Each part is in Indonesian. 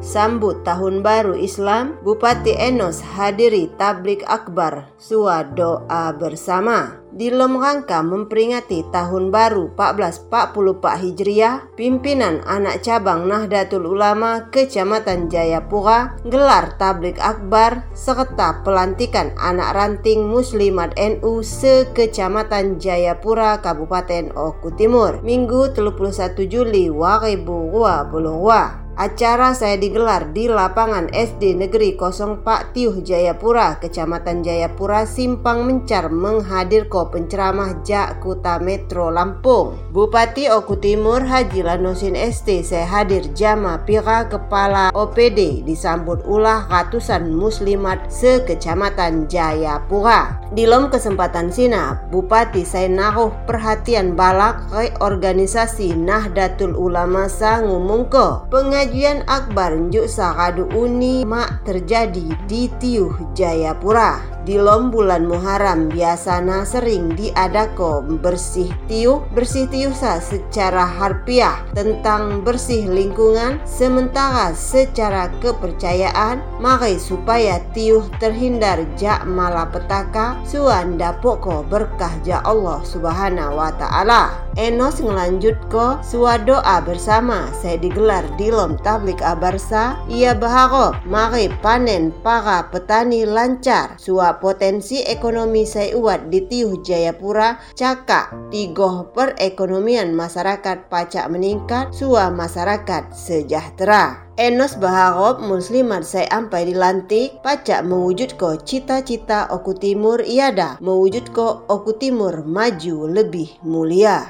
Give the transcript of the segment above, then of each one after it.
Sambut Tahun Baru Islam, Bupati Enos hadiri tablik akbar, sua doa bersama. Di dalam rangka memperingati Tahun Baru 1444 Hijriah, pimpinan anak cabang Nahdlatul Ulama Kecamatan Jayapura gelar tablik akbar serta pelantikan anak ranting Muslimat NU se-Kecamatan Jayapura Kabupaten Oku Timur, Minggu 31 Juli 2022. Acara saya digelar di lapangan SD Negeri 04 Tiuh Jayapura, Kecamatan Jayapura, Simpang Mencar menghadirkan penceramah Jak Kuta Metro Lampung. Bupati Oku Timur Haji Lanusin ST saya hadir jama pira kepala OPD disambut ulah ratusan muslimat se-Kecamatan Jayapura. Di lom kesempatan sina, Bupati saya naruh perhatian balak reorganisasi Nahdlatul Ulama sa ngumungko pengajian Pengajian akbar njuk sakadu uni mak terjadi di Tiuh Jayapura. Di lom bulan Muharram biasana sering diadako bersih tiuh bersih tiuh sa secara harfiah tentang bersih lingkungan sementara secara kepercayaan mari supaya tiuh terhindar jak malapetaka suan dapoko berkah ja Allah subhanahu wa ta'ala Enos ngelanjut ko suwa doa bersama. Saya digelar di lom tablik abarsa ia berharap mari panen para petani lancar. Suwa potensi ekonomi uat di Tiuh Jayapura cakak tigoh perekonomian masyarakat pacak meningkat sua masyarakat sejahtera. Enos berharap muslimat saya ampai dilantik pacak mewujud ko cita-cita Oku Timur iada mewujud ko Oku Timur maju lebih mulia.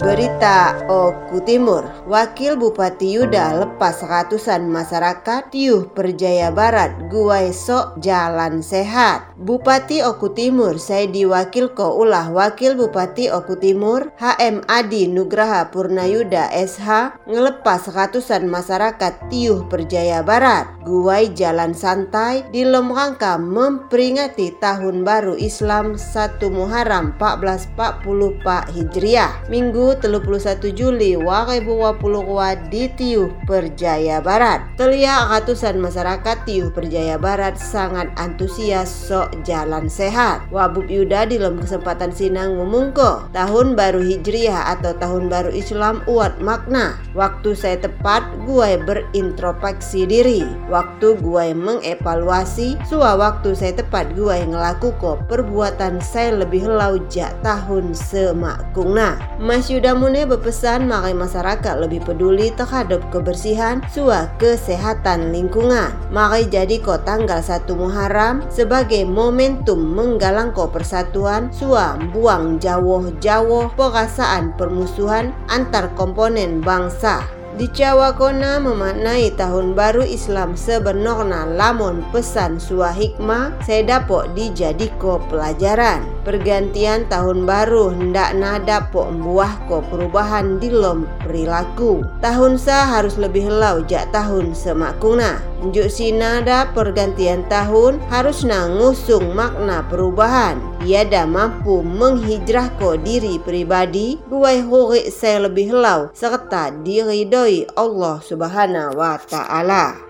Berita Oku Timur. Wakil Bupati Yuda lepas ratusan masyarakat Tiuh Perjaya Barat Guai Sok Jalan Sehat. Bupati Oku Timur saya diwakil ko ulah Wakil Bupati Oku Timur HM Adi Nugraha Purnayuda SH ngelepas ratusan masyarakat Tiuh Perjaya Barat. Guai Jalan Santai di rangka memperingati Tahun Baru Islam 1 Muharram 1444 Hijriah. Minggu 31 Juli 2022 di Tiuh Perjaya Barat. Terlihat ratusan masyarakat Tiuh Perjaya Barat sangat antusias sok jalan sehat. Wabub Yuda di dalam kesempatan sinang ngumungko tahun baru Hijriah atau tahun baru Islam uat makna. Waktu saya tepat gue berintrospeksi diri. Waktu gue mengevaluasi sua waktu saya tepat gue ngelakukan perbuatan saya lebih laujak tahun semakungna. Mas Yuda Mune berpesan makai masyarakat lebih peduli terhadap kebersihan sua kesehatan lingkungan. Mari jadi ko tanggal 1 Muharram sebagai momentum menggalang ko persatuan sua buang jauh-jauh perasaan permusuhan antar komponen bangsa. Di Jawa Kona memaknai tahun baru Islam sebenarnya lamun pesan suah hikmah saya dapat dijadiko pelajaran. Pergantian tahun baru hendak nada po membuah ko perubahan di lom perilaku. Tahun sa harus lebih lau jak tahun semakuna. Njuk sinada pergantian tahun harus ngusung makna perubahan. Ia dah mampu menghijrah ko diri pribadi, buai huri saya lebih lau serta diridoi Allah Subhanahu wa taala.